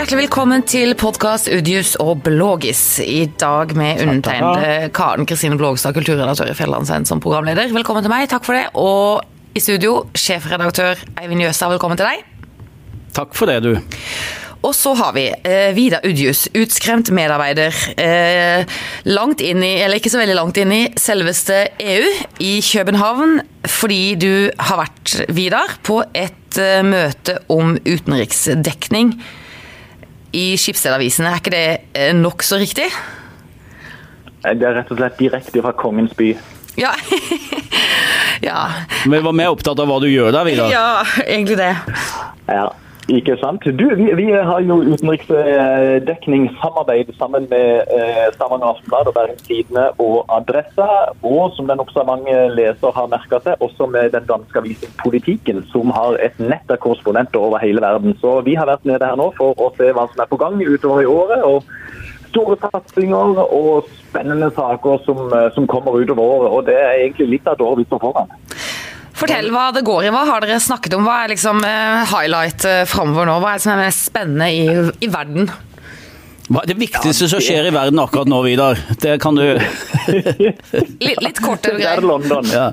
Hjertelig velkommen til podkast Udius og Blågis. I dag med undertegnede Karen Kristine Blågstad, kulturredaktør i Fjellandsveien som programleder. Velkommen til meg, takk for det. Og i studio, sjefredaktør Eivind Jøstad, velkommen til deg. Takk for det, du. Og så har vi eh, Vidar Udjus, utskremt medarbeider. Eh, langt inn i, eller ikke så veldig langt inn i, selveste EU i København. Fordi du har vært, Vidar, på et eh, møte om utenriksdekning i Skipsstedavisen. Er ikke det eh, nokså riktig? Det er rett og slett direkte fra kongens by. Ja. ja. Vi var mer opptatt av hva du gjør der, Vidar. ja, egentlig det. Ja. Ikke sant? Du, vi, vi har jo utenriksdekningssamarbeid sammen med eh, Stavanger Aftenblad og Bergens Tidende og Adressa, og som den også mange leser har merka seg, også med den danske avisen Politikken, som har et nett av korrespondenter over hele verden. Så vi har vært nede her nå for å se hva som er på gang utover i året. og Store satsinger og spennende saker som, som kommer utover året. og Det er egentlig litt av et år vi står foran. Fortell hva det går i. Hva har dere snakket om? Hva er liksom highlight framover nå? Hva er det som er mest spennende i, i verden? Hva er det viktigste som skjer i verden akkurat nå, Vidar? Det kan du Litt, litt kort og Det er. London. Ja.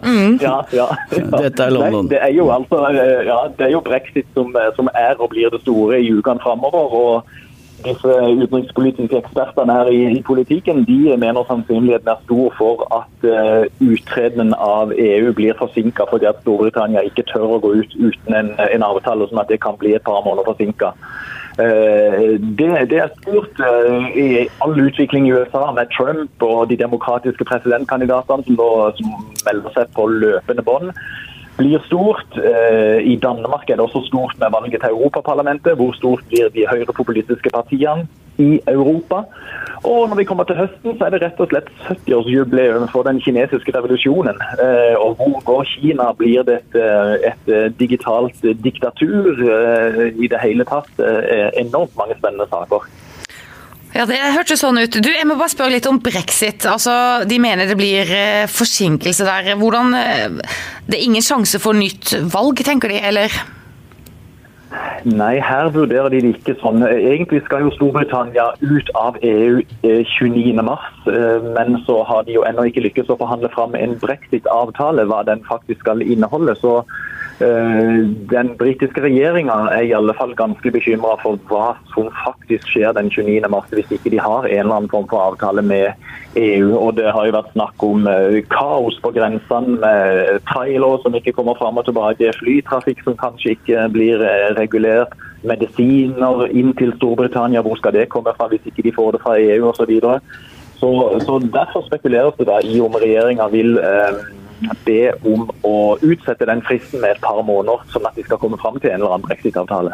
Ja, ja, ja. Dette er London. Nei, det er jo altså, eh, ja, det er jo brexit som, eh, som er og blir det store i ukene framover. Og disse utenrikspolitiske ekspertene her i, i politikken de mener sannsynligheten er stor for at uh, uttredenen av EU blir forsinka fordi at Storbritannia ikke tør å gå ut uten en, en avtale, sånn at det kan bli et par måneder forsinka. Eh, Det, det er stort eh, i all utvikling i USA med Trump og de demokratiske presidentkandidatene som, som melder seg på løpende bånd. Blir stort. Eh, I Danmark er det også stort med valget til Europaparlamentet. Hvor stort blir de høyrepopulistiske partiene i Europa? Og når vi kommer til høsten, så er det rett og slett 70-årsjubileum for den kinesiske revolusjonen. Eh, Og hvor går Kina? Blir det et, eh, et digitalt diktatur i det hele tatt? Enormt mange spennende saker. Ja, Det hørtes sånn ut. Du, Jeg må bare spørre litt om brexit. Altså, De mener det blir eh, forsinkelse der. Hvordan eh, Det er ingen sjanse for nytt valg, tenker de, eller? Nei, her vurderer de det ikke sånn. Egentlig skal jo Storbritannia ut av EU eh, 29. mars, eh, men så har de jo ennå ikke lykkes å forhandle fram en brexit-avtale, hva den faktisk skal inneholde. Så eh, den britiske regjeringa er i alle fall ganske bekymra for hva som faktisk skjer den 29. mars, hvis ikke de har en eller annen form for avtale med EU. Og det har jo vært snakk om eh, kaos på grensene med trailere som ikke kommer fram og tilbake, flytrafikk som kanskje ikke blir eh, regulert, medisiner inn til Storbritannia, hvor skal det komme fra hvis ikke de får det fra EU osv. Så, så Så Derfor spekuleres det da i om regjeringa vil eh, be om å utsette den fristen med et par måneder, sånn at de skal komme fram til en eller annen brexit-avtale.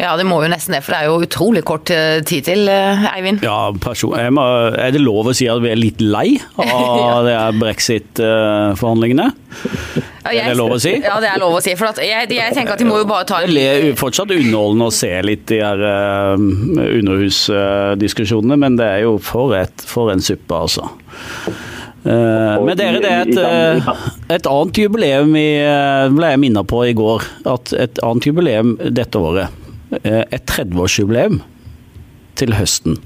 Ja, det må jo nesten det, for det er jo utrolig kort eh, tid til, eh, Eivind. Ja, person, jeg må, Er det lov å si at vi er litt lei av det her brexit-forhandlingene? Ja, Er det lov å si? Ja, det er lov å si. For at jeg, jeg tenker at de må jo bare ta en Det er fortsatt underholdende å se litt de her uh, underhusdiskusjonene, men det er jo for, et, for en suppe, altså. Eh, men dere, det er et, eh, et annet jubileum i, eh, ble jeg minnet på i går. At et annet jubileum dette året. Et 30-årsjubileum til høsten.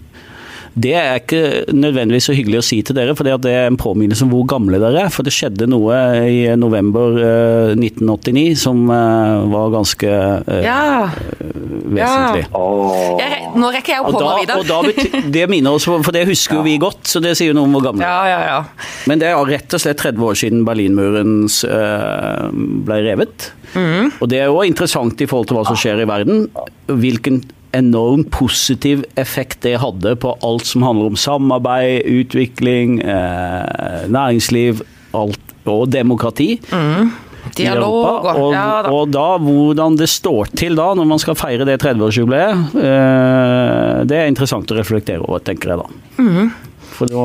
Det er ikke nødvendigvis så hyggelig å si til dere, for det er en påminnelse om hvor gamle dere er. For det skjedde noe i november eh, 1989 som eh, var ganske eh, Ja. vesentlig. Ja. Jeg, nå rekker jeg opp hånda, Vidar. det minner oss, for det husker jo vi godt, så det sier noe om hvor gamle Ja, ja, ja. Men det er rett og slett 30 år siden Berlinmuren eh, ble revet. Mm. Og det er jo interessant i forhold til hva som skjer i verden. Hvilken enorm positiv effekt det hadde på alt som handler om samarbeid, utvikling, eh, næringsliv alt, og demokrati. Mm. Dialog og ja, da. og da, hvordan det står til da, når man skal feire det 30-årsjubileet, eh, det er interessant å reflektere over, tenker jeg da. Mhm. For da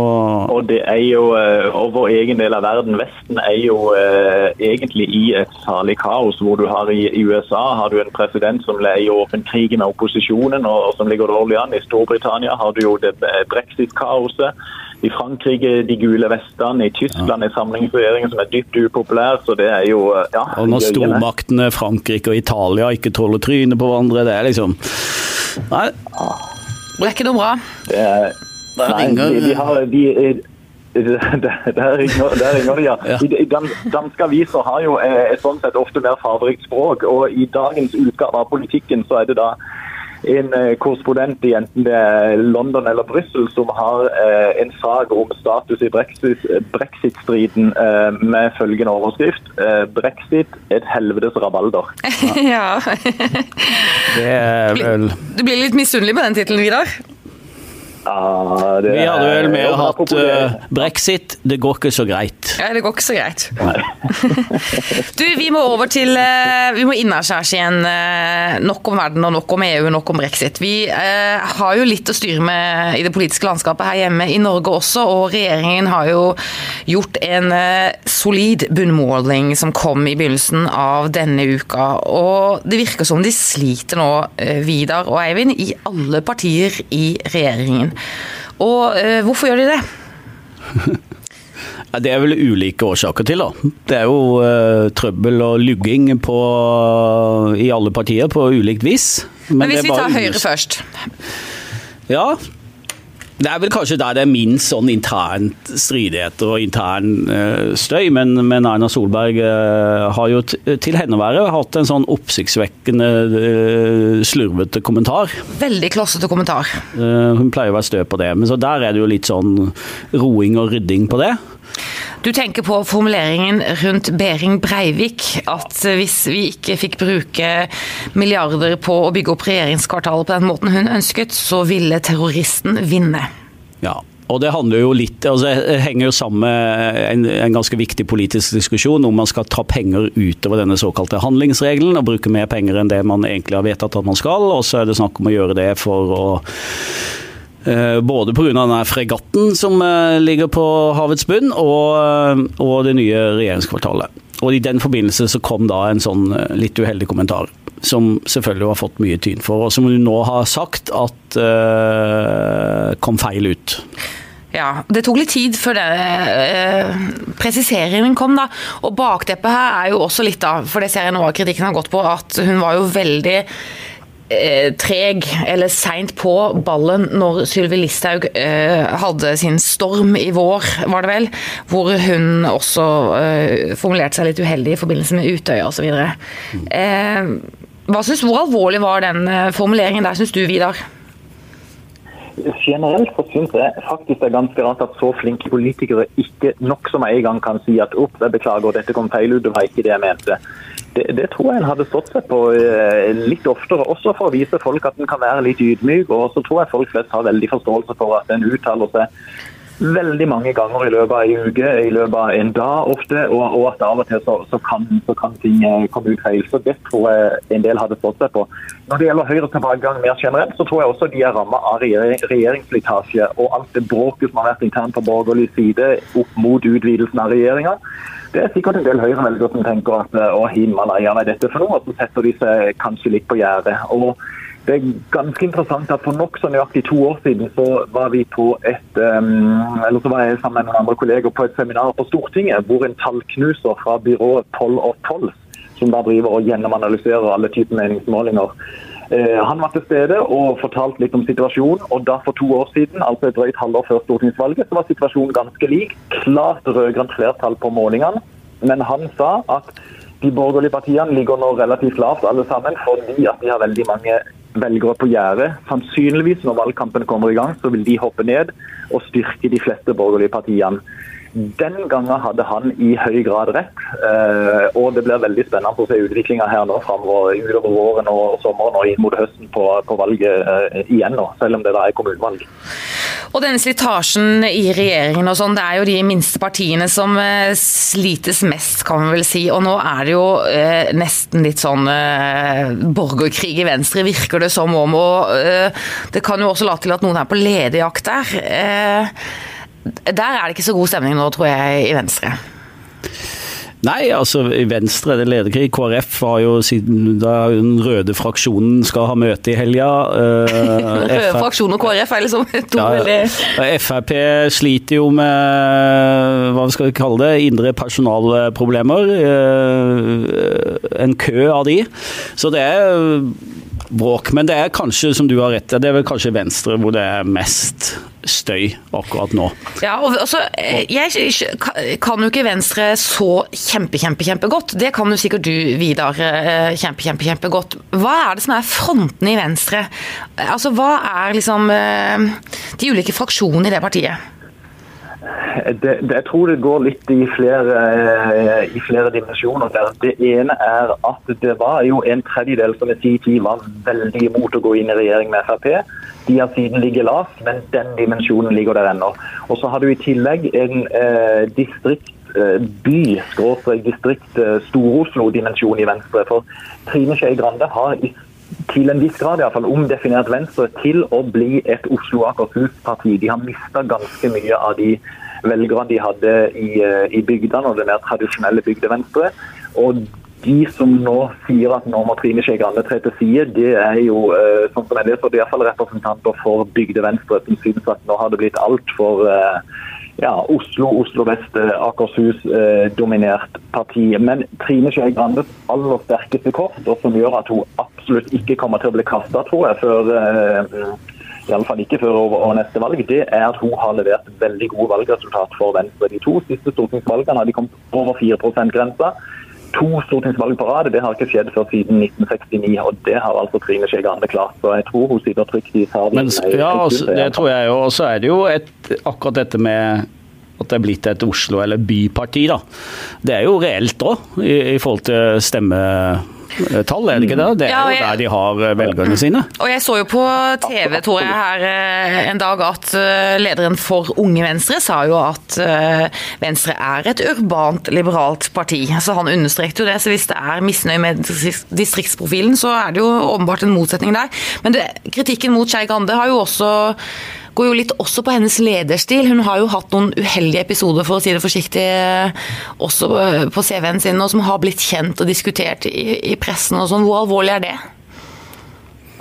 Og det er jo, eh, og vår egen del av verden, Vesten, er jo eh, egentlig i et salig kaos. Hvor du har i, i USA har du en president som er i åpen krig med opposisjonen og, og som ligger dårlig an. I Storbritannia har du jo det eh, brexit-kaoset. I Frankrike de gule vestene, i Tyskland en samlingsregjering som er dypt upopulær. så det er jo, ja, Og når stormaktene Frankrike og Italia ikke tåler trynet på hverandre, det er liksom Nei. Det er ikke noe bra. Det er, nei, de, de har, de, der ringer, der ringer de, ja. I, danske aviser har jo et sånt sett ofte mer fargerikt språk, og i dagens utgave av Politikken så er det da en korrespondent i enten det er London eller Brussel som har eh, en sak om status i brexit-striden eh, med følgende overskrift. Eh, brexit et helvetes rabalder. Ja. det er vel Du blir litt misunnelig på den tittelen, Vidar? Ja, det, Vi hadde vel med å hatt uh, brexit. Det går ikke så greit. Ja, det går ikke så greit. du, vi må over til uh, Vi må innaskjærs igjen. Uh, nok om verden og nok om EU, nok om brexit. Vi har jo litt å styre med i det politiske landskapet her hjemme i Norge også, og regjeringen har jo gjort en solid bunnmåling som kom i begynnelsen av denne uka. Og det virker som de sliter nå, Vidar og Eivind, i alle partier i regjeringen. Og eh, hvorfor gjør de det? Det er vel ulike årsaker til. da. Det er jo uh, trøbbel og lugging på, i alle partier på ulikt vis. Men, Men hvis vi tar Høyre først? Ja, det er vel kanskje der det er minst sånn internt stridigheter og intern uh, støy, men, men, Erna Solberg uh, har jo til henne å være hatt en sånn oppsiktsvekkende uh, slurvete kommentar. Veldig klossete kommentar. hun pleier å være stø på det, men så der er det jo litt sånn roing og rydding på det. Du tenker på formuleringen rundt Behring Breivik, at hvis vi ikke fikk bruke milliarder på å bygge opp regjeringskvartalet på den måten hun ønsket, så ville terroristen vinne. Ja, og det handler jo litt, altså det henger jo sammen med en, en, ganske viktig politisk diskusjon om man skal ta penger utover denne såkalte handlingsregelen og bruke mer penger enn det man egentlig har vedtatt at man skal. Og så er det snakk om å gjøre det for å både pga. fregatten som eh, ligger på havets bunn, og, eh, og, det nye regjeringskvartalet. Og I den forbindelse så kom da en sånn litt uheldig kommentar, som selvfølgelig har fått mye tyn for, og som hun nå har sagt at uh, kom feil ut. Ja, Det tok litt tid før det, eh, presiseringen kom, da. Og bakteppet her er jo også litt, da, for det ser jeg noe av kritikken har gått på, at hun var jo veldig Eh, treg eller seint på ballen når Sylvi Listhaug eh, hadde sin storm i vår, var det vel, hvor hun også eh, formulerte seg litt uheldig i forbindelse med Utøya osv. Eh, hvor alvorlig var den formuleringen der, syns du, Vidar? Generelt så syns jeg faktisk det er ganske rart at så flinke politikere ikke nok som en gang kan si at opp, jeg beklager, dette kom feil ut, det var ikke det jeg mente. Det, det, tror jeg en hadde stått seg på eh, litt oftere, også for å vise folk at en kan være litt ydmyk. Og så tror jeg folk flest har veldig forståelse for at en uttaler seg veldig mange ganger i løpet av en uke, i løpet av en dag ofte, og, og at av og til så, så, kan, så, kan, ting eh, komme ut feil. Så Det tror jeg en del hadde stått seg på. Når det gjelder Høyres tilbakegang mer generelt, så tror jeg også de er rammet av regjeringsslitasje og alt det bråket som har vært internt på borgerlig side opp mot utvidelsen av regjeringa. Det er sikkert en del Høyre-velgere som tenker at å himalaya, hva er dette for noe? Og så setter de seg kanskje litt på gjerdet. Og det er ganske interessant at For nokså nøyaktig to år siden så var vi på et, um, eller så var jeg sammen med noen andre kolleger på et seminar på Stortinget hvor en tallknuser fra byrået Poll og Polls, som da driver og gjennomanalyserer alle typer meningsmålinger, Eh, han var til stede og fortalte litt om situasjonen. og da For to år siden, altså et drøyt halvår før stortingsvalget, så var situasjonen ganske lik. Klart rød-grønt flertall på målingene. Men han sa at de borgerlige partiene ligger nå relativt lavt alle sammen, fordi at de har veldig mange velgere på gjerdet. Sannsynligvis når valgkampen kommer i gang, så vil de hoppe ned og styrke de fleste borgerlige partiene. Den gangen hadde han i høy grad rett. Eh, og det blir veldig spennende å se utviklinga her nå framover utover våren og sommeren og inn mot høsten på, på valget eh, igjen nå, selv om det da er kommunevalg. Og denne slitasjen i regjeringen og sånn, det er jo de minste partiene som eh, slites mest, kan man vel si. Og nå er det jo eh, nesten litt sånn eh, borgerkrig i Venstre, virker det som om. Og eh, det kan jo også late til at noen er på lederjakt der. Eh, der er det ikke så god stemning nå, tror jeg, i Venstre. Nei, altså i Venstre det lederkrig. KrF har jo siden da den røde fraksjonen skal ha møte i helga. Uh, røde fraksjon og KrF er liksom to ja, veldig Frp sliter jo med hva skal vi kalle det, indre personalproblemer. Uh, en kø av de. Så det er bråk. Men det er kanskje, som du har rett det er vel kanskje Venstre hvor det er mest støy akkurat nå. Ja, og altså, Jeg kan jo ikke Venstre så kjempe, kjempe, kjempegodt. Det kan jo sikkert du, Vidar, eh, kjempe, kjempe, kjempegodt. Hva er det som er frontene i Venstre? Altså, Hva er liksom eh, de ulike fraksjonene i det partiet? Det, det, jeg tror det går litt i flere, eh, i flere dimensjoner. Der. Det ene er at det var jo en tredjedel som i sin tid var veldig imot å gå inn i regjering med Frp. De har siden ligget lavt, men den dimensjonen ligger der ennå. Og så har du i tillegg en eh, distrikt by, skråstrek distrikt, eh, Stor-Oslo-dimensjon i Venstre. For Trine Skei Grande har i til en viss grad i hvert fall, omdefinert Venstre til å bli et Oslo Akershus-parti. De har mista ganske mye av de velgerne de hadde i, eh, i bygdene og det mer tradisjonelle bygdevenstre. Og de som nå sier at nå må Trine Skei Grande tre til side, det er jo eh, sånn som jeg leser, det er iallfall representanter for bygdevenstre som synes at nå har det blitt altfor uh, ja, Oslo, Oslo vest, Akershus-dominert parti. Men Trine Skei Grandes aller sterkeste kort, og som gjør at hun absolutt ikke kommer til å bli kasta, tror jeg, før eh, iallfall ikke før over, over neste valg, det er at hun har levert veldig gode valgresultat for Venstre. De to siste stortingsvalgene har de kommet over 4 %-grensa. To stortingsvalg på rad, det har ikke skjedd før siden 1969. og Det har altså Trine Skei Grande klart. så Jeg tror hun sitter trygt i salen. Ja, også, det tror jeg jo. Og så er det jo et, akkurat dette med at det er blitt et Oslo- eller byparti. da. Det er jo reelt òg, i, i forhold til stemme tall, er det ikke det? Det er ja, jo der de har eh, velgerne sine. Og jeg så jo på TV, tror jeg, her eh, en dag at eh, lederen for Unge Venstre sa jo at Venstre er et urbant, liberalt parti. Så han understrekte jo det. Så hvis det er misnøye med distriktsprofilen, så er det jo åpenbart en motsetning der. Men det, kritikken mot Skei Grande har jo også går jo litt også på hennes lederstil. Hun har jo hatt noen uheldige episoder, for å si det forsiktig, også på CV-en sin, og som har blitt kjent og diskutert i, i pressen og sånn. Hvor alvorlig er det?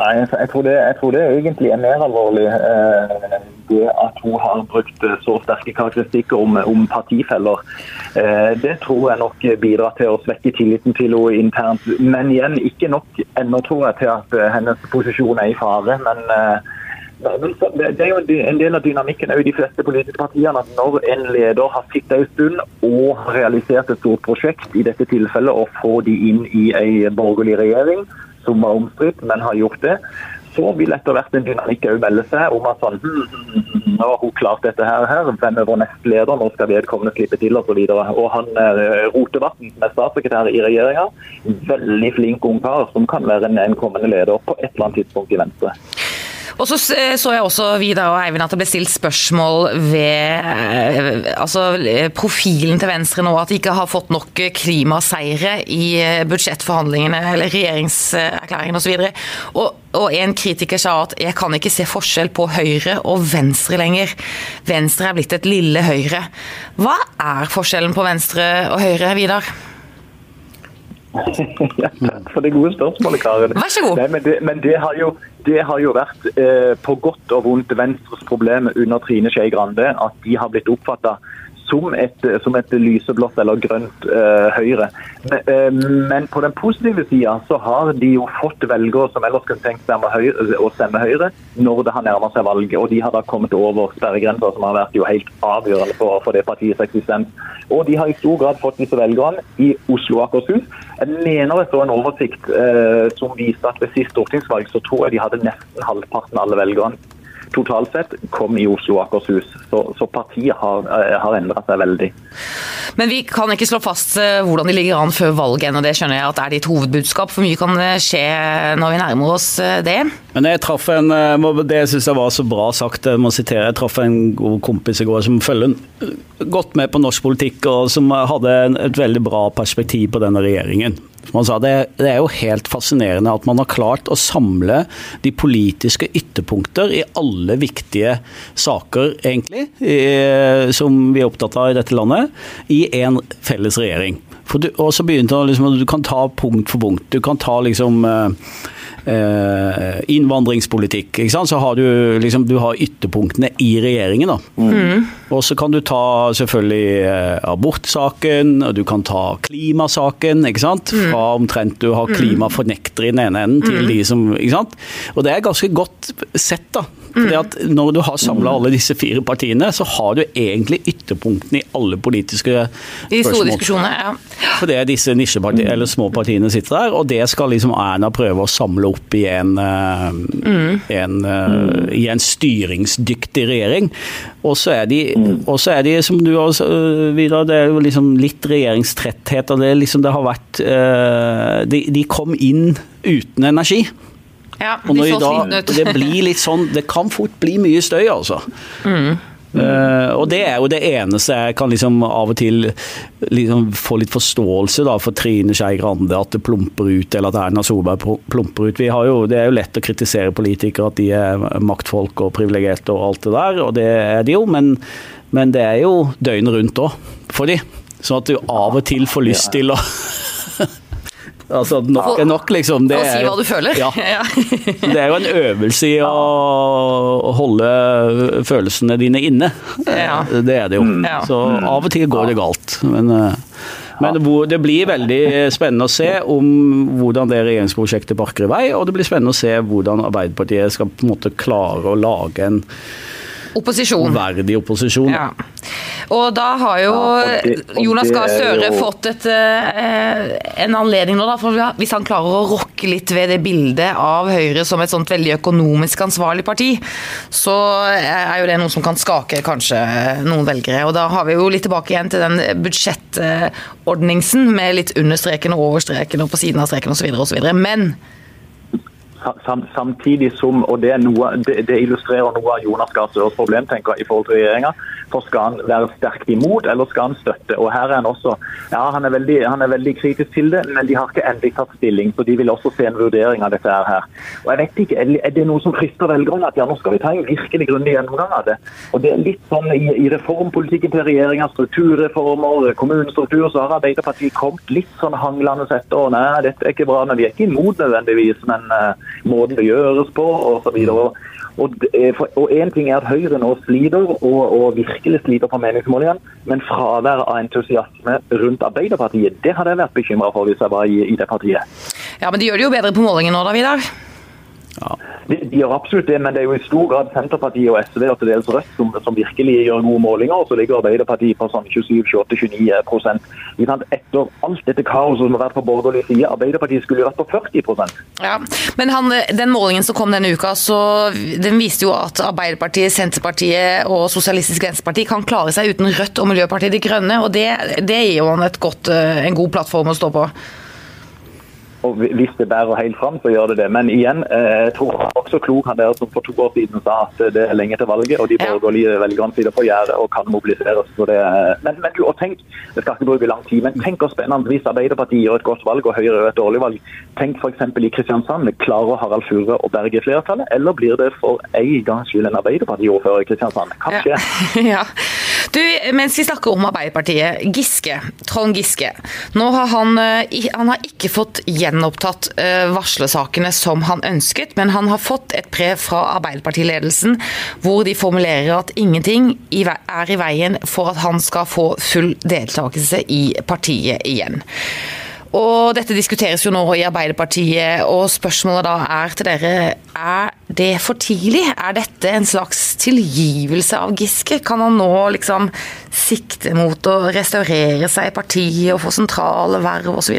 Nei, jeg tror, det, jeg tror det, egentlig er mer alvorlig. Eh, det at hun har brukt så sterke karakteristikker om, om partifeller. Eh, det tror jeg nok bidrar til å svekke tilliten til henne internt. Men igjen, ikke nok ennå, tror jeg, til at hennes posisjon er i fare. men eh, det er jo en del av dynamikken i de fleste politiske partiene at når en leder har sittet en stund og realisert et stort prosjekt, i dette tilfellet å få de inn i en borgerlig regjering, som var omstridt, men har gjort det, så vil etter hvert en dynamikk òg melde seg om at sånn hm, hm, hm, Nå har hun klart dette her, her. hvem er vår nestleder, nå skal vedkommende slippe til osv. Og, så og han eh, Rotevatn, som er statssekretær i regjeringa, veldig flink ungkar som kan være en kommende leder på et eller annet tidspunkt i Venstre. Og så så jeg også Vidar og Eivind at det ble stilt spørsmål ved eh, altså, profilen til Venstre nå, at de ikke har fått nok klimaseire i eh, budsjettforhandlingene eller regjeringserklæringen osv. Og, og en kritiker sa at jeg kan ikke se forskjell på Høyre og Venstre lenger. Venstre er blitt et lille Høyre. Hva er forskjellen på Venstre og Høyre, Vidar? Ja, takk for det gode spørsmålet, Karen. Vær så god. Nei, men, det, men det, har jo, det, har jo, vært eh, på godt og vondt Venstres problem under Trine Skei Grande at de har blitt oppfatta som et, som et lyseblått eller grønt uh, Høyre. Men, uh, men, på den positive sida så har de jo fått velgere som ellers kunne tenkt seg å stemme Høyre, når det har nærmet seg valget. Og de har da kommet over sperregrenser, som har vært jo helt avgjørende for, for det partiets eksistens. Og de har i stor grad fått disse velgerne i Oslo og Akershus. Jeg mener jeg så en oversikt uh, som viste at ved sist stortingsvalg så tror jeg de hadde nesten halvparten av alle velgerne totalt sett kom i Oslo og Akershus. Så, så partiet har, eh, har endra seg veldig. Men vi kan ikke slå fast eh, hvordan de ligger an før valget ennå. Det skjønner jeg at er ditt hovedbudskap. For mye kan skje når vi nærmer oss eh, det. Men jeg traff en Det syns jeg var så bra sagt, jeg må sitere. Jeg traff en god kompis i går som følger godt med på norsk politikk, og som hadde et veldig bra perspektiv på denne regjeringen. Som han sa, det, det, er jo helt fascinerende at man har klart å samle de politiske ytterpunkter i alle viktige saker, egentlig, i, som vi er opptatt av i dette landet, i en felles regjering. Du, og så begynte han liksom Du kan ta punkt for punkt. Du kan ta liksom eh, eh, innvandringspolitikk. Så har du liksom du har ytterpunktene i regjeringen. Mm. Og så kan du ta selvfølgelig eh, abortsaken, og du kan ta klimasaken. ikke sant? Mm. Fra omtrent du har klimafornektere i den ene enden til mm. de som ikke sant? Og det er ganske godt sett, da. Fordi at Når du har samla alle disse fire partiene, så har du egentlig ytterpunktene i alle politiske spørsmål. I For det ja. Fordi disse nisjepartiene, eller små partiene sitter der, og det skal liksom Erna prøve å samle opp i en, eh, mm. en, uh, i en styringsdyktig regjering. Og så er de, er de som du har uh, Vidar, det er jo liksom litt regjeringstretthet. og Det, liksom, det har vært de, de kom inn uten energi. Ja, og de så da, det blir litt sånn Det kan fort bli mye støy, altså. Mm. Uh, og det er jo det eneste jeg kan liksom av og til liksom få litt forståelse da for Trine Skei Grande, at det plumper ut, eller at Erna Solberg plumper ut. Jo, det er jo lett å kritisere politikere at de er maktfolk og privilegerte og alt det der, og det er de jo, men, men det er jo døgnet rundt òg for de. Sånn at du av og til får lyst til å Altså, nok er nok, liksom. Det er, si hva du føler. Ja. det er jo en øvelse i å holde følelsene dine inne. Ja. Det er det jo. Mm. Så av og til går det galt. Men, eh, men det blir veldig spennende å se om hvordan det regjeringsprosjektet barker i vei, og det blir spennende å se hvordan Arbeiderpartiet skal på en måte klare å lage en Opposisjon. Verdig opposisjon. Ja. Og da har jo ja, det, Jonas Gahr Støre jo... fått et, eh, en anledning nå, da. For hvis han klarer å rokke litt ved det bildet av Høyre som et sånt veldig økonomisk ansvarlig parti, så er jo det noe som kan skake kanskje noen velgere. Og da har vi jo litt tilbake igjen til den budsjettordningsen med litt under streken og over streken og på siden av streken osv. osv. Men samtidig som, og det, noe, det, det illustrerer noe av Jonas Gahr Støres problem tenker jeg, i forhold til regjeringa. For Skal han være sterkt imot, eller skal han støtte? Og her er Han også, ja, han er, veldig, han er veldig kritisk til det, men de har ikke endelig tatt stilling. så De vil også se en vurdering av dette her. Og jeg vet ikke, Er det noe som frister velgerne? At ja, nå skal vi ta en virkelig grundig gjennomgang av det. Og det er litt sånn I, i reformpolitikken til regjeringa, strukturreformer, kommunestruktur, så har Arbeiderpartiet kommet litt sånn hanglende etter. Nei, dette er ikke bra. Men vi er ikke imot nødvendigvis. men uh, måten det gjøres på osv. Og én ting er at Høyre nå sliter, og, og virkelig sliter på meningsmålingene, men fraværet av entusiasme rundt Arbeiderpartiet, det hadde jeg vært bekymra for hvis jeg var i, i, det partiet. Ja, Men de gjør det jo bedre på målingen nå, da, Vidar? Ja. De, de, gjør absolutt det, men det er jo i stor grad Senterpartiet og SV og til dels Rødt som, som, virkelig gjør gode målinger. og Så ligger Arbeiderpartiet på sånn 27-28-29% Etter alt dette kaoset som har vært på borgerlig side, Arbeiderpartiet skulle vært på 40% Ja, Men han, den målingen som kom denne uka, så den viste jo at Arbeiderpartiet, Senterpartiet og Sosialistisk Venstreparti kan klare seg uten Rødt og Miljøpartiet De Grønne. og Det, det gir jo godt, eh, en god plattform å stå på. Og Hvis det bærer helt fram, så gjør det det. Men igjen, eh, jeg tror også klok han der som for to år siden sa at det er lenge til valget, og de borgerlige velgerne sitter på gjerdet og kan mobiliseres. for det. Men, men du, og tenk, det skal ikke bruke lang tid, men tenk hvor spennende hvis Arbeiderpartiet gjør et godt valg og Høyre gjør et dårlig valg. Tenk f.eks. i Kristiansand. Klarer Harald Fure å berge flertallet, eller blir det for en gangs skyld en Arbeiderparti-ordfører i Kristiansand? Kanskje. Ja. ja. Du, mens vi snakker om Arbeiderpartiet. Giske, Trond Giske. Nå har han, eh, han har ikke fått gjenopptatt varslesakene varslersakene som han ønsket, men han har fått et brev fra Arbeiderpartiledelsen hvor de formulerer at ingenting er i veien for at han skal få full deltakelse i partiet igjen. Og dette diskuteres jo nå i Arbeiderpartiet, og spørsmålet da er til dere er det for tidlig? Er dette en slags tilgivelse av Giske? Kan han nå liksom sikte mot å restaurere seg i partiet og få sentrale verv osv.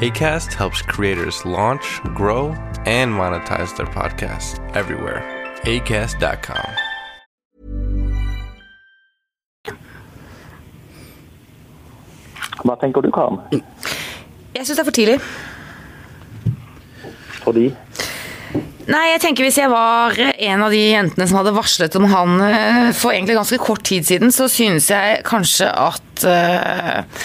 ACAST helps creators launch, grow, and monetize their podcasts everywhere. ACAST.com. Hva tenker du, Karen? Jeg syns det er for tidlig. Fordi Nei, jeg tenker Hvis jeg var en av de jentene som hadde varslet om han eh, for egentlig ganske kort tid siden, så synes jeg kanskje at eh,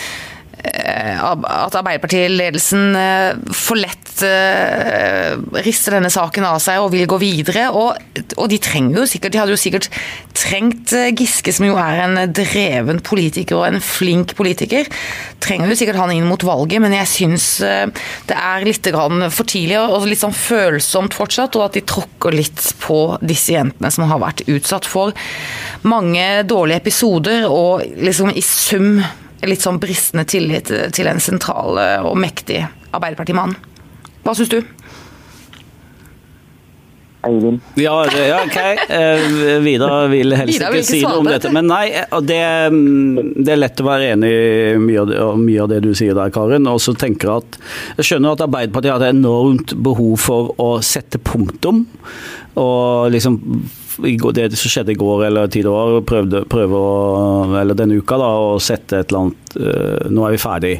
at Arbeiderpartiledelsen eh, for lett eh, rister denne saken av seg og vil gå videre. Og, og de trenger jo sikkert De hadde jo sikkert trengt eh, Giske, som jo er en dreven politiker og en flink politiker. Trenger jo sikkert han inn mot valget, men jeg syns eh, det er litt for tidlig og litt sånn følsomt fortsatt, og at de tråkker litt på disse jentene som har vært utsatt for mange dårlige episoder, og liksom i sum litt sånn bristende tillit til en sentral og mektig Arbeiderpartimann. Hva syns du? Eivind Ja, det, ja ok. Eh, Vidar vil helst Vida vil ikke si noe om dette. Men nei, eh, det, mm, det er lett å være enig i mye av det, mye av det du sier der, Karin. Og så tenker jeg at jeg skjønner at Arbeiderpartiet hadde enormt behov for å sette punktum. Og liksom det som skjedde i går eller tidligere år, prøvde, prøve å, eller denne uka da, å sette et eller annet eh, Nå er vi ferdig.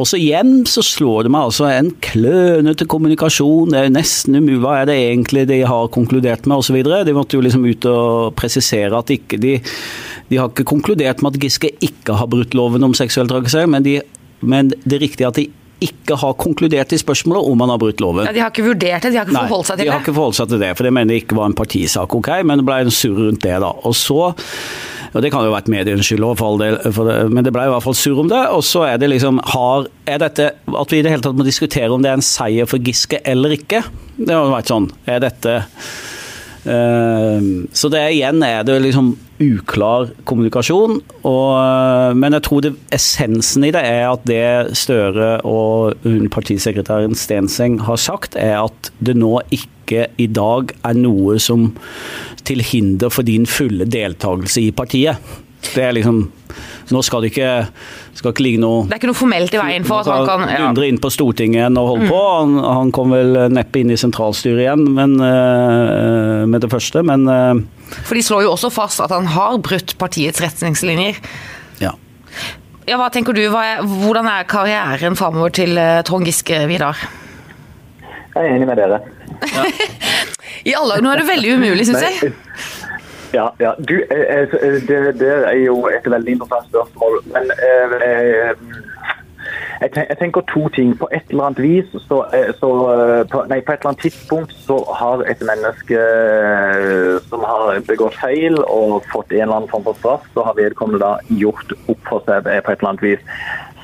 Og så igjen så slår det meg altså en klønete kommunikasjon. Det er nesten umulig. Hva er det egentlig de har konkludert med osv.? De måtte jo liksom ut og presisere at ikke de De har ikke konkludert med at Giske ikke har brutt loven om seksuell trakassering, men, de, men det er at de ikke har konkludert i spørsmålet om han har brutt loven. Ja, de har ikke vurdert det, de har ikke forholdt seg til det? de har ikke forholdt seg til det, for det mener de ikke var en partisak, ok, men det ble en surr rundt det, da. Og så og Det kan jo være et medienes skyld òg, men det ble i hvert fall surr om det. Og så er det liksom har, er dette, At vi i det hele tatt må diskutere om det er en seier for Giske eller ikke. Det har vært sånn. Er dette Så det er igjen er det liksom uklar kommunikasjon. Og, eh, men jeg tror det, essensen i det er at det Støre og partisekretæren Stenseng har sagt, er at det nå ikke i dag er noe som til hinder for din fulle deltakelse i partiet. Det er liksom Nå skal det ikke, skal ikke ligge noe Det er ikke noe formelt i veien for at han kan ja. dundre inn på Stortinget igjen og holde på. Han, han kom vel neppe inn i sentralstyret igjen men, uh, med det første, men uh, For de slår jo også fast at han har brutt partiets retningslinjer. ja. Ja, hva tenker du? Hva er, hvordan er karrieren framover til eh, Trond Giske, Vidar? Jeg er enig med dere. I alle Nå er det veldig umulig, syns jeg. Ja, ja. Du, eh, eh, det, det er jo et veldig interessant spørsmål. Men eh, eh, jeg tenker to ting. På et eller annet vis så, eh, så eh, på, Nei, på et eller annet tidspunkt så har et menneske eh, som har begått feil og fått en eller annen form for straff, så har vedkommende da gjort opp for seg eh, på et eller annet vis.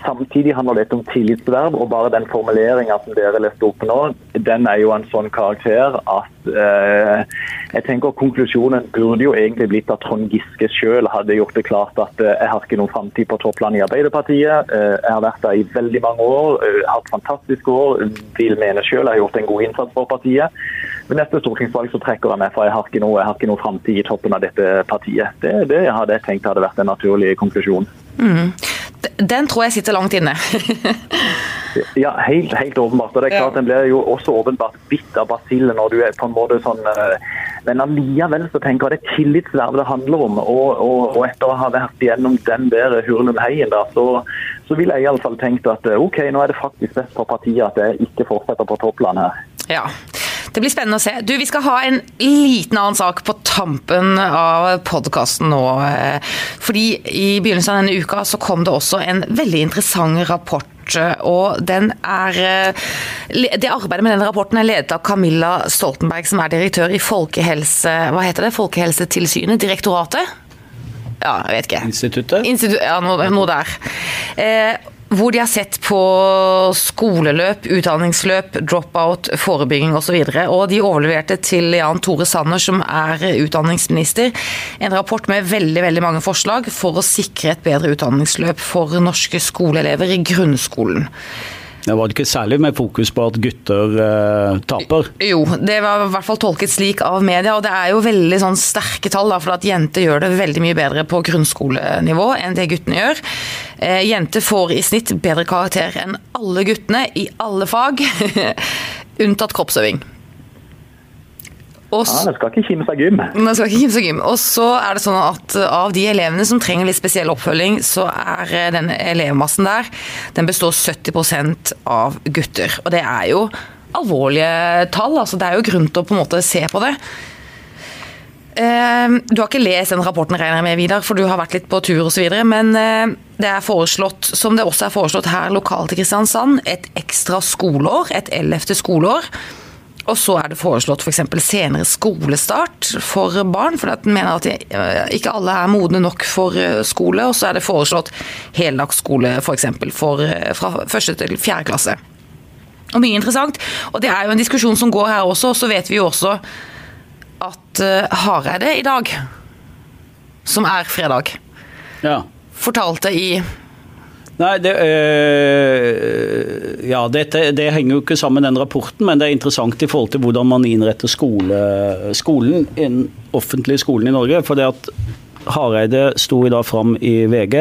Samtidig handler dette om tillitsverv, og bare den formuleringa som dere leste opp nå, den er jo en sånn karakter at eh, jeg tenker konklusjonen burde jo egentlig blitt at Trond Giske selv hadde gjort det klart at eh, jeg har ikke noen framtid på topplandet i Arbeiderpartiet. Eh, jeg har vært der i veldig mange år, eh, hatt fantastiske år, vil mene selv jeg har gjort en god innsats for partiet. Ved neste stortingsvalg så trekker han meg, for jeg har ikke noe, jeg har ikke noe framtid i toppen av dette partiet. Det, det hadde jeg tenkt hadde vært en naturlig konklusjon. Mm. Den tror jeg sitter langt inne. Ja, helt, helt åpenbart. Og det er klart Ja. Den blir jo også åpenbart bitt av basillen når du er på en måte sånn eh, Men allikevel så tenker jeg det er tillitsverv det handler om. Og, og, og etter å ha vært gjennom den der Hurlumheien, da, så, så vil jeg iallfall tenkt at eh, OK, nå er det faktisk best for partiet at jeg ikke fortsetter på toppland her. Ja. Det blir spennende å se. Du, Vi skal ha en liten annen sak på tampen av podkasten nå. eh, Fordi i begynnelsen av denne uka så kom det også en veldig interessant rapport. eh, Og den er eh, Det arbeidet med denne rapporten er ledet av Camilla Stoltenberg, som er direktør i Folkehelse... Hva heter det? Folkehelsetilsynet? Direktoratet? Ja, jeg vet ikke. Instituttet? Institu ja, noe, noe der. Eh, hvor de har sett på skoleløp, utdanningsløp, dropout, forebygging osv. Og, så og de overleverte til Jan Tore Sanner, som er utdanningsminister, en rapport med veldig veldig mange forslag for å sikre et bedre utdanningsløp for norske skoleelever i grunnskolen. Det var ikke særlig med fokus på at gutter eh, taper. Jo, det var i hvert fall tolket slik av media, og det er jo veldig sånn sterke tall, da, for at jenter gjør det veldig mye bedre på grunnskolenivå enn det guttene gjør. Eh, jenter får i snitt bedre karakter enn alle guttene i alle fag, unntatt kroppsøving. Og ja, Det skal ikke kimse av gym. Det skal ikke kimse av gym. Og så er det sånn at av de elevene som trenger litt spesiell oppfølging, så er eh, den elevmassen der den består 70% av gutter. Og det er jo alvorlige tall. altså Det er jo grunn til å på en måte se på det. Eh, du har ikke lest den rapporten, regner jeg med, Vidar, for du har vært litt på tur osv. Men eh, det er foreslått, som det også er foreslått her lokalt i Kristiansand, et ekstra skoleår, et ellevte skoleår og så er det foreslått f.eks. For senere skolestart for barn, for den mener at ikke alle er modne nok for eh, skole. Og så er det foreslått heldagsskole f.eks. For eksempel, for, eh, fra første til fjerde klasse. Og mye interessant. Og det er jo en diskusjon som går her også. Og så vet vi jo også at uh, Hareide i dag, som er fredag, ja. fortalte i Nei, det, øh, ja, dette, det henger jo ikke sammen med den rapporten, men det er interessant i forhold til hvordan man innretter skole, skolen, den offentlige skolen i Norge. for det at Hareide sto i dag fram i VG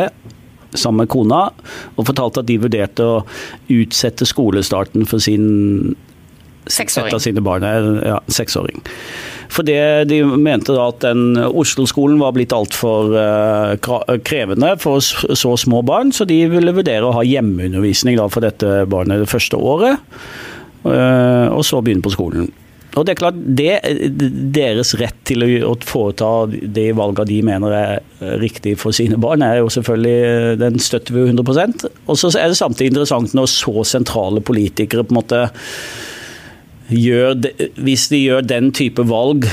sammen med kona og fortalte at de vurderte å utsette skolestarten for sin Seksåring. Et av sine barn ja, seksåring. Fordi de mente da at Oslo-skolen var blitt altfor uh, krevende for så små barn, så de ville vurdere å ha hjemmeundervisning da for dette barnet det første året, uh, og så begynne på skolen. Og det er klart, det, Deres rett til å foreta de valgene de mener er riktig for sine barn, er jo selvfølgelig, den støtter vi jo 100% Og så er det samtidig interessant når så sentrale politikere på en måte gjør, hvis de gjør den type valg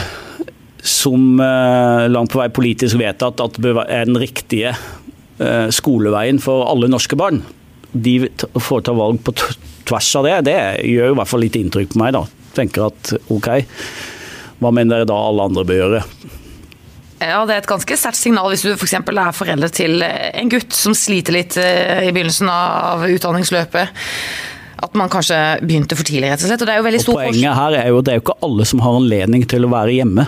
som uh, langt på vei politisk vedtatt at er den riktige uh, skoleveien for alle norske barn, de får ta valg på tvers av det, det gjør i hvert fall litt inntrykk på meg. da. Tenker at ok, hva mener dere da alle andre bør gjøre? Ja, Det er et ganske sterkt signal hvis du f.eks. For er foreldre til en gutt som sliter litt eh, i begynnelsen av utdanningsløpet at man kanskje begynte for tidlig, rett og slett. Og det er jo veldig stor Poenget her er jo at det er jo ikke alle som har anledning til å være hjemme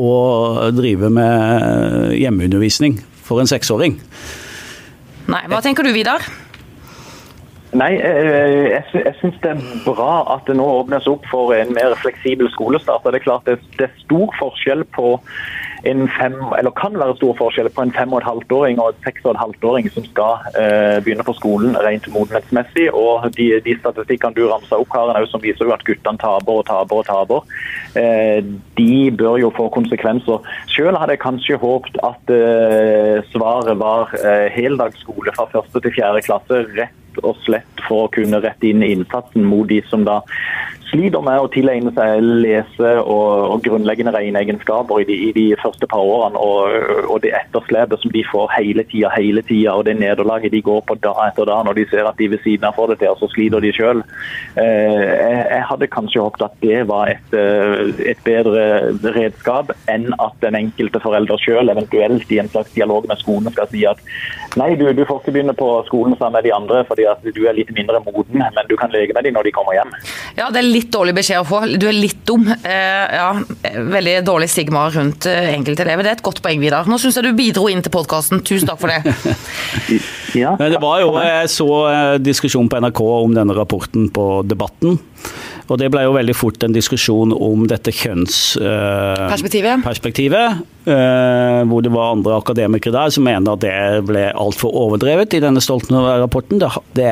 og drive med hjemmeundervisning for en seksåring. Nei, Hva tenker du, Vidar? Nei, eh, jeg, jeg syns det er bra at det nå åpnes opp for en mer fleksibel skolestart. Det er klart det, det er stor forskjell på en fem, eller kan være stor forskjell på en fem og et halvt åring og en seks og et halvt åring som skal eh, begynne på skolen rent modenhetsmessig. Og de, de statistikkene du ramsa opp, Karen, som viser jo at guttene taper og taper og taper, eh, de bør jo få konsekvenser. Selv hadde jeg kanskje håpet at eh, svaret var eh, heldagsskole fra første til fjerde klasse. rett og slett for å kunne rette inn innsatsen mot de som da sliter med å tilegne seg lese- og, og grunnleggende regneegenskaper i de, i de første par årene. Og, og det etterslepet som de får hele tida, hele tida, og det nederlaget de går på dag etter dag når de ser at de ved siden av får det til, og så sliter de sjøl. Eh, jeg, jeg, hadde kanskje håpet at det var et, eh, et bedre redskap enn at den enkelte forelder sjøl eventuelt i en slags dialog med skolen skal si at nei, du, du får ikke begynne på skolen sammen med de andre fordi at du er litt mindre moden, men du kan leke med dem når de kommer hjem. Ja, det er litt dårlig beskjed å få. Du er litt dum. Eh, ja, veldig dårlig stigma rundt eh, enkeltelever. Det er et godt poeng, Vidar. Nå syns jeg du bidro inn til podkasten. Tusen takk for det. ja. Men det var jo, Jeg så eh, diskusjon på NRK om denne rapporten på Debatten. Og Det ble jo veldig fort en diskusjon om dette kjønnsperspektivet. Eh, eh, hvor det var andre akademikere der som mener at det ble altfor overdrevet i denne Stoltenberg-rapporten. Det, det,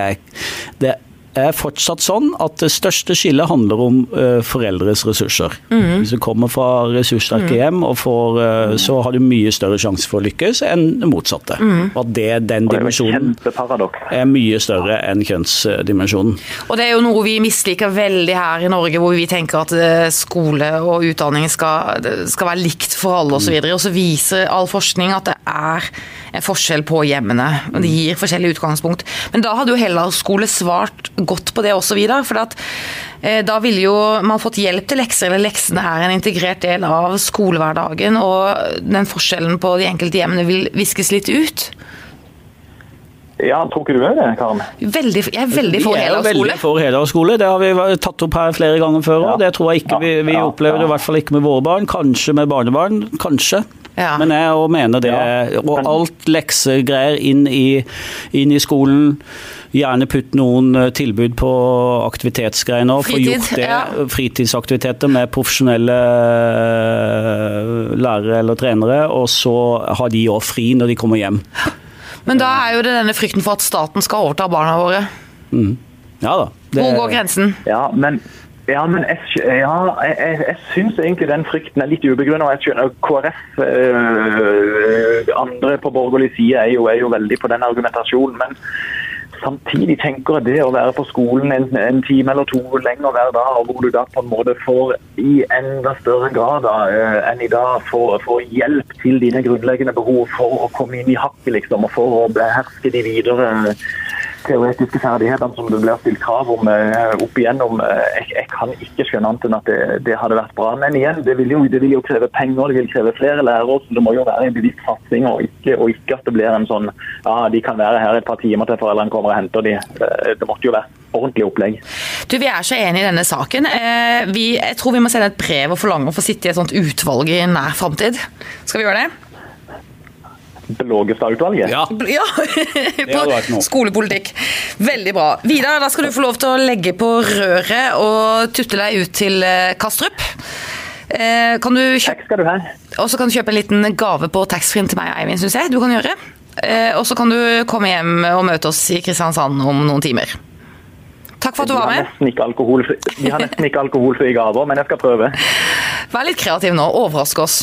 det, er fortsatt sånn at det største skillet handler om uh, foreldres ressurser. Mm. Hvis du kommer fra ressurssterke mm. hjem, får, uh, så har du mye større sjanse for å lykkes enn det motsatte. Mm. At det, den dimensjonen er mye større enn kjønnsdimensjonen. Og Det er jo noe vi misliker veldig her i Norge, hvor vi tenker at eh, skole og utdanning skal, skal være likt for alle osv. Og, så og så viser all forskning at det er forskjell på hjemmene. og De gir forskjellig utgangspunkt. Men da hadde jo Hellas-skole svart godt på det også, Vidar. For at, eh, da ville jo man fått hjelp til lekser, eller leksene er en integrert del av skolehverdagen. Og den forskjellen på de enkelte hjemmene vil viskes litt ut. Ja, tror ikke du det, Karen? Veldig, jeg er veldig for Vi er heldagsskole. veldig for heldagsskole. Det har vi tatt opp her flere ganger før. Ja. og Det tror jeg ikke vi, vi Ja, ja. i hvert fall ikke med våre barn. Kanskje med barnebarn. Kanskje. Ja. Men jeg òg mener det. Ja, Og alt leksegreier inn i, inn i skolen. Gjerne putt noen eh, tilbud på aktivitetsgreier nå. Få gjort det. ja. Fritidsaktiviteter med profesjonelle eh, lærere eller trenere. Og så har de òg fri når de kommer hjem. Men da er jo det denne frykten for at staten skal overta barna våre. Ja da. det- Hvor går grensen? Ja, men, ja, men jeg, ja, jeg, jeg, syns egentlig den frykten er litt ubegrunnet. og Jeg skjønner KrF øh, andre på borgerlig side er jo, er jo veldig på den argumentasjonen. men Samtidig tenker jeg det å være på skolen en, en time eller to lenger hver dag, og hvor du da på en måte får i enda større grad da, øh, enn i dag får, får hjelp til dine grunnleggende behov for å komme inn i hakket, liksom, og for å beherske de videre teoretiske ferdighetene som det blir stilt krav om eh, opp igjennom. eh, Jeg, jeg kan ikke skjønne annet enn at det, det hadde vært bra. Men igjen, det vil, jo, det vil jo kreve penger, det vil kreve flere lærere. så Det må jo være en bevisst satsing, og ikke, og ikke at det blir en sånn ja, de kan være her et par timer til foreldrene kommer og henter de. Eh, Det måtte jo være ordentlig opplegg. Du, Vi er så enige i denne saken. Vi, jeg tror vi må sende et brev og forlange å få sitte i et sånt utvalg i nær framtid. Skal vi gjøre det? Blågestad-utvalget. Ja. Ja, på skolepolitikk. Veldig bra. Vidar, da skal du få lov til å legge på røret og tutte deg ut til eh, Kastrup. Eh, Kan du kjøpe, Takk skal du ha. og så kan du kjøpe en liten gave på taxfree til meg og Eivind, syns jeg. Du kan gjøre. Eh, Og så kan du komme hjem og møte oss i Kristiansand om noen timer. Takk for at du var med. vi har nesten ikke alkoholfrie gaver, men jeg skal prøve. Vær litt kreativ nå. Overrask oss.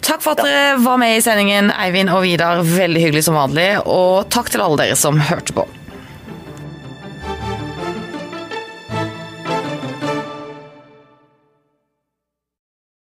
Takk for at dere var med i sendingen, Eivind og Vidar. Veldig hyggelig som vanlig. Og takk til alle dere som hørte på.